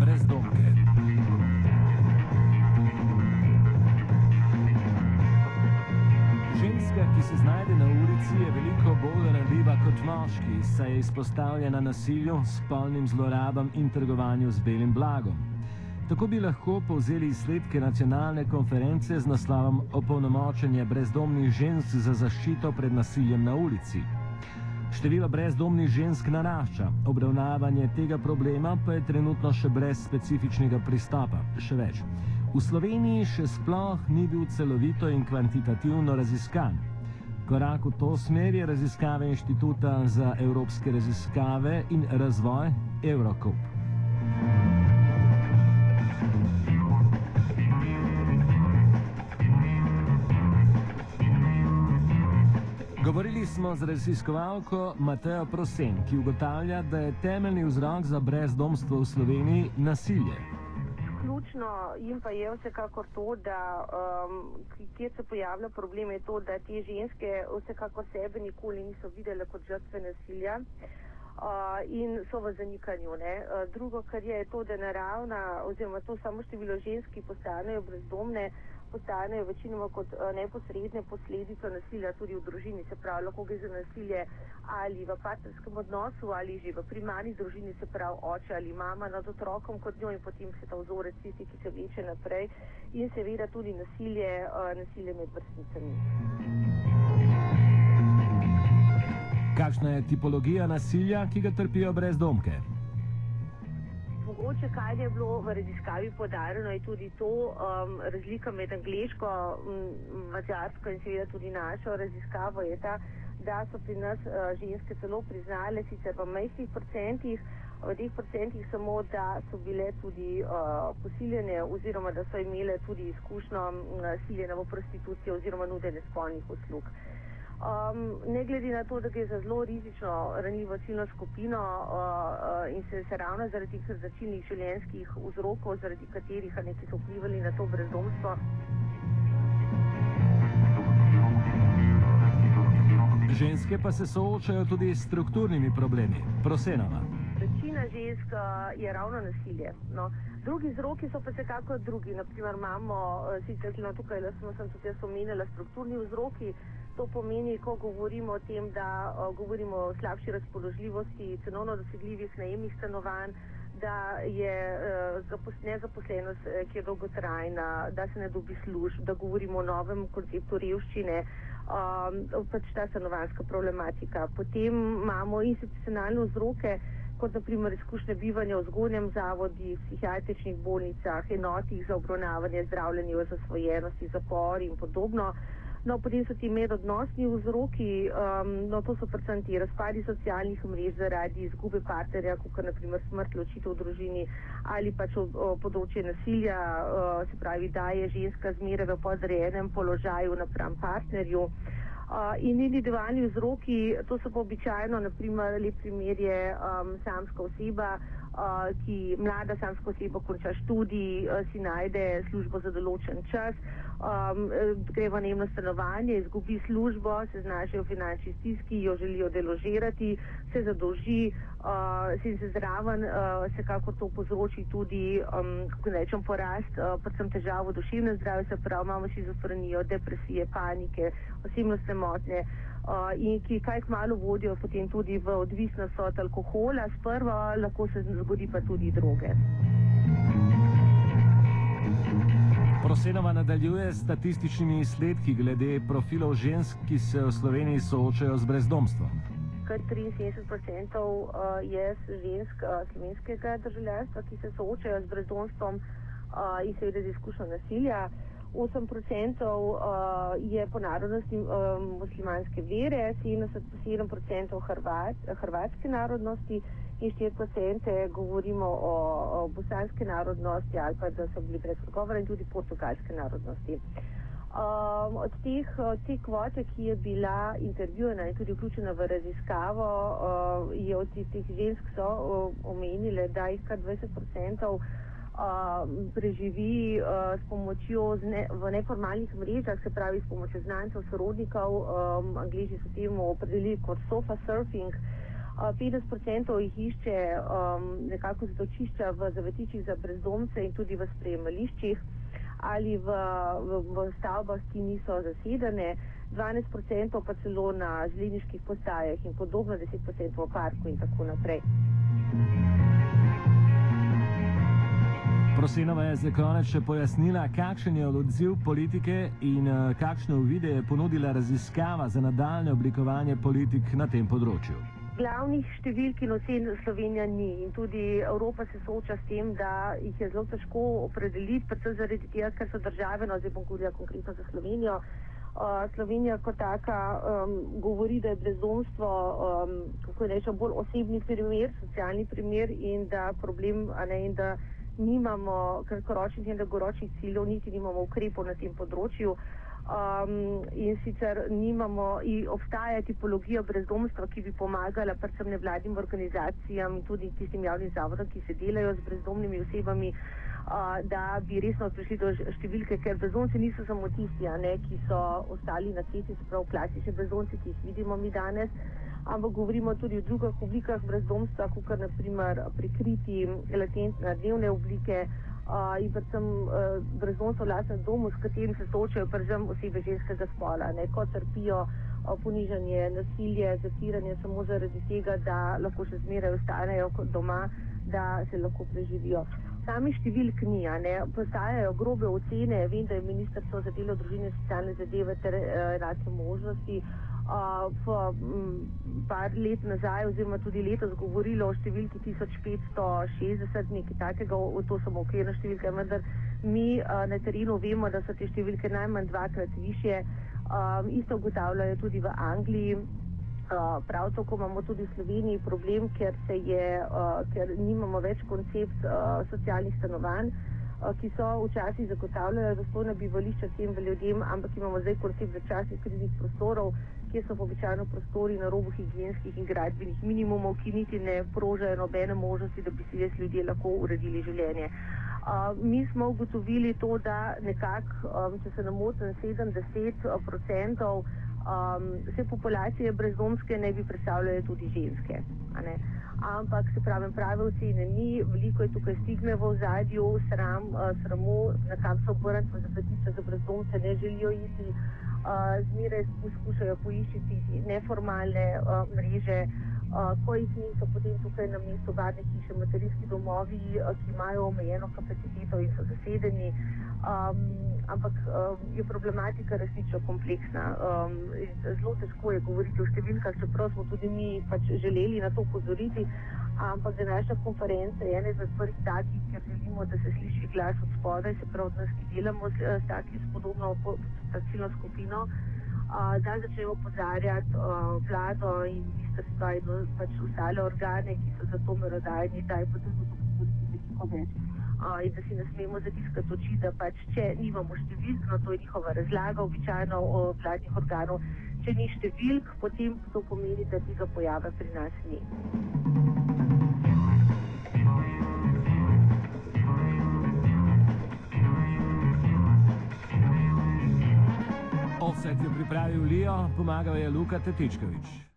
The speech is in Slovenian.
brezdomke. Ženska, ki se znajde na ulici, je veliko bolj ranljiva kot moški, saj je izpostavljena nasilju, spolnim zlorabam in trgovanju z belim blagom. Tako bi lahko povzeli izsledke nacionalne konference z naslovom Opolnomočenje brezdomnih žensk za zaščito pred nasiljem na ulici. Število brezdomnih žensk narašča, obravnavanje tega problema pa je trenutno še brez specifičnega pristopa. Še več, v Sloveniji še sploh ni bil celovito in kvantitativno raziskan. Korak v to smer je raziskave Inštituta za evropske raziskave in razvoj Eurocop. Govorili smo z raziskovalko Matejo Prosen, ki ugotavlja, da je temeljni vzrok za brezdomstvo v Sloveniji nasilje. Ključno jim pa je vsekakor to, da um, kjer se pojavlja problem, je to, da te ženske vsekakor sebe nikoli niso videle kot žrtve nasilja. Uh, in so v zanikanju. Uh, drugo, kar je, je to, da naravna, oziroma to samo število žensk, ki postanejo brezdomne, postanejo večinoma kot uh, neposredne posledice nasilja tudi v družini. Se pravi, lahko gre za nasilje ali v partnerskem odnosu ali že v primarni družini, se pravi oče ali mama nad otrokom kot njo in potem se ta vzorec tisti, ki se vleče naprej in seveda tudi nasilje, uh, nasilje med vrstnicami. Kakšna je tipologija nasilja, ki ga trpijo brezdomke? Mogoče, kaj je bilo v raziskavi podarjeno, je tudi to um, razlika med angliško, mačarsko in seveda tudi našo raziskavo, je ta, da so pri nas uh, ženske celo priznale, sicer v majhnih procentih, v teh procentih samo, da so bile tudi uh, posiljene oziroma da so imele tudi izkušnjo nasiljena v prostitucijo oziroma nudene spolnih uslug. Um, ne glede na to, da gre za zelo rizično ranljivo ciljno skupino uh, uh, in se, se ravno zaradi teh začilnih življenjskih vzrokov, zaradi katerih neki so vplivali na to brezdomstvo. Ženske pa se soočajo tudi s strukturnimi problemi. Prosenova. Večina žensk uh, je ravno nasilje. No. Drugi vzroki so pa vsekako drugi. Naprimer, imamo, uh, sicer tukaj, da smo tudi jaz omenila, strukturni vzroki to pomeni, ko govorimo o tem, da o, govorimo o slabši razpoložljivosti cenovno dosegljivih najemnih stanovanj, da je e, nezaposlenost, e, ki je dolgotrajna, da se ne dobi služb, da govorimo o novem konceptu revščine, um, pač ta stanovanska problematika. Potem imamo institucionalne vzroke, kot naprimer izkušnje bivanja v zgodnjem zavodi, psihiatričnih bolnicah, enotih za obravnavanje zdravljenja v zasvojenosti, zapori in podobno. No, potem so ti medodnosni vzroki, um, no, to so predvsem ti razpadi socialnih mrež zaradi izgube partnerja, kot je naprimer smrt, ločitev v družini ali pač o, o področje nasilja, uh, se pravi, da je ženska zmeraj v podrejenem položaju napram partnerju. Uh, in individualni vzroki, to so pa običajno, naprimer, lep primer je um, samska oseba, uh, ki mlada samska oseba konča študij, si najde službo za določen čas, um, gre v nemno stanovanje, izgubi službo, se znašajo v finančni stiski, jo želijo deložirati, se zadolži, uh, se zraven, uh, se kako to povzroči tudi, um, kako rečem, porast, uh, predvsem težavo duševne zdravje, se pravi, imamo šizofrenijo, depresije, panike, osebnostne motnje. Uh, in ki kaj kmalo vodijo potem tudi v odvisnost od alkohola, sprva lahko se zgodi pa tudi droge. Prosenova nadaljuje s statističnimi izsledki glede profilov žensk, ki se v Sloveniji soočajo z brezdomstvom. Kar 73% uh, je žensk uh, slovenskega državljanstva, ki se soočajo z brezdomstvom in seveda z izkušnjo nasilja. 8% je po narodnosti muslimanske vere, 77% hrvatske narodnosti in 4% govorimo o, o bosanske narodnosti ali pa da so bili predgovor in tudi portugalske narodnosti. Um, od teh, te kvote, ki je bila intervjuvana in tudi vključena v raziskavo, uh, je od teh žensk so uh, omenile, da jih kar 20% uh, preživi uh, s pomočjo ne, v neformalnih mrežah, se pravi s pomočjo znancev, sorodnikov, um, angliži so temu opredelili kot sofa surfing. Uh, 50% jih išče um, nekako zatočišča v zavetiščih za brezdomce in tudi v sprejemališčih ali v, v, v stavbah, ki niso zasedene, 12% pa celo na železniških postajah in podobno, 10% v parku in tako naprej. Prosinova je za konec še pojasnila, kakšen je odziv politike in uh, kakšne uvide je ponudila raziskava za nadaljne oblikovanje politik na tem področju. Glavnih številk in ocen Slovenija ni in tudi Evropa se sooča s tem, da jih je zelo težko opredeliti, predvsem zaradi tega, ker so države, no zdaj bom govorila konkretno za Slovenijo, uh, Slovenija kot taka um, govori, da je brezdomstvo, um, kako rečem, bolj osebni primer, socialni primer in da problem, a ne in da nimamo kratkoročnih in dolgoročnih ciljev, niti nimamo ukrepov na tem področju. Um, in sicer nimamo, in obstaja tipologija brezdomstva, ki bi pomagala predvsem nevladnim organizacijam in tudi tistim javnim zavodom, ki se delajo z brezdomnimi osebami, uh, da bi resno prišli do številke, ker brezdomci niso samo tisti, ne, ki so ostali na cesti, se pravi klasični brezdomci, ki jih vidimo mi danes ampak govorimo tudi o drugih oblikah brezdomstva, kot naprimer prikriti latentne dnevne oblike uh, in predvsem uh, brezdomstvo v lastnem domu, s katerim se soočajo predvsem osebe ženskega spola, ne, ko trpijo uh, ponižanje, nasilje, zatiranje samo zaradi tega, da lahko še zmeraj ostanejo doma, da se lahko preživijo. Sami številk ni, postajajo grobe ocene, vem, da je ministrstvo za delo, družine in socialne zadeve ter uh, enake možnosti uh, par let nazaj, oziroma tudi letos, govorilo o številki 1560, nekaj takega, to so okvirne številke, vendar mi uh, na terenu vemo, da so te številke najmanj dvakrat više. Um, isto ugotavljajo tudi v Angliji. Uh, prav tako imamo tudi v Sloveniji problem, ker, je, uh, ker nimamo več koncept uh, socialnih stanovanj. Eh, ki so včasih zagotavljali dostojna bivališča tem ljudem, ampak imamo zdaj koncept začasnih kriznih prostorov, kjer so običajno prostori na robu higijenskih in gradbenih minimumov, ki niti ne prožajo nobene možnosti, da bi si res ljudje lahko uredili življenje. Uh, mi smo ugotovili to, da nekako, um, če se namotim, 70 odstotkov um, vse populacije brezdomske ne bi predstavljale tudi ženske ampak se pravi, prave ocene ni, veliko je tukaj stigme v ozadju, sram, uh, sramu, na kam so obrniti, za petice za brezdomce ne želijo iti, uh, zmeraj poskušajo poiščiti neformalne uh, mreže, ko jih ni, so potem tukaj na mestu varne hiše, materijski domovi, ki imajo omejeno kapaciteto in so zasedeni. Ampak um, je problematika resnično kompleksna. Um, zelo težko je govoriti o številkah, čeprav smo tudi mi pač želeli na to upozoriti. Ampak današnja konferenca je ena izmed prvih takih, ker želimo, da se sliši glas od spodaj, se pravi, da nas delamo s, s takim podobno ciljno skupino, uh, da začnemo pozarjati uh, vlado in ministrstva in pač ostale organe, ki so za to merodajni, da je potrebno tudi veliko več in da si ne smemo zatiskati oči, da pač če nimamo številk, no to je njihova razlaga običajno o vladnih organov, če ni številk, potem to pomeni, da tega pojava pri nas ni. Offset je pripravil Lijo, pomagal je Luka Tetičkovič.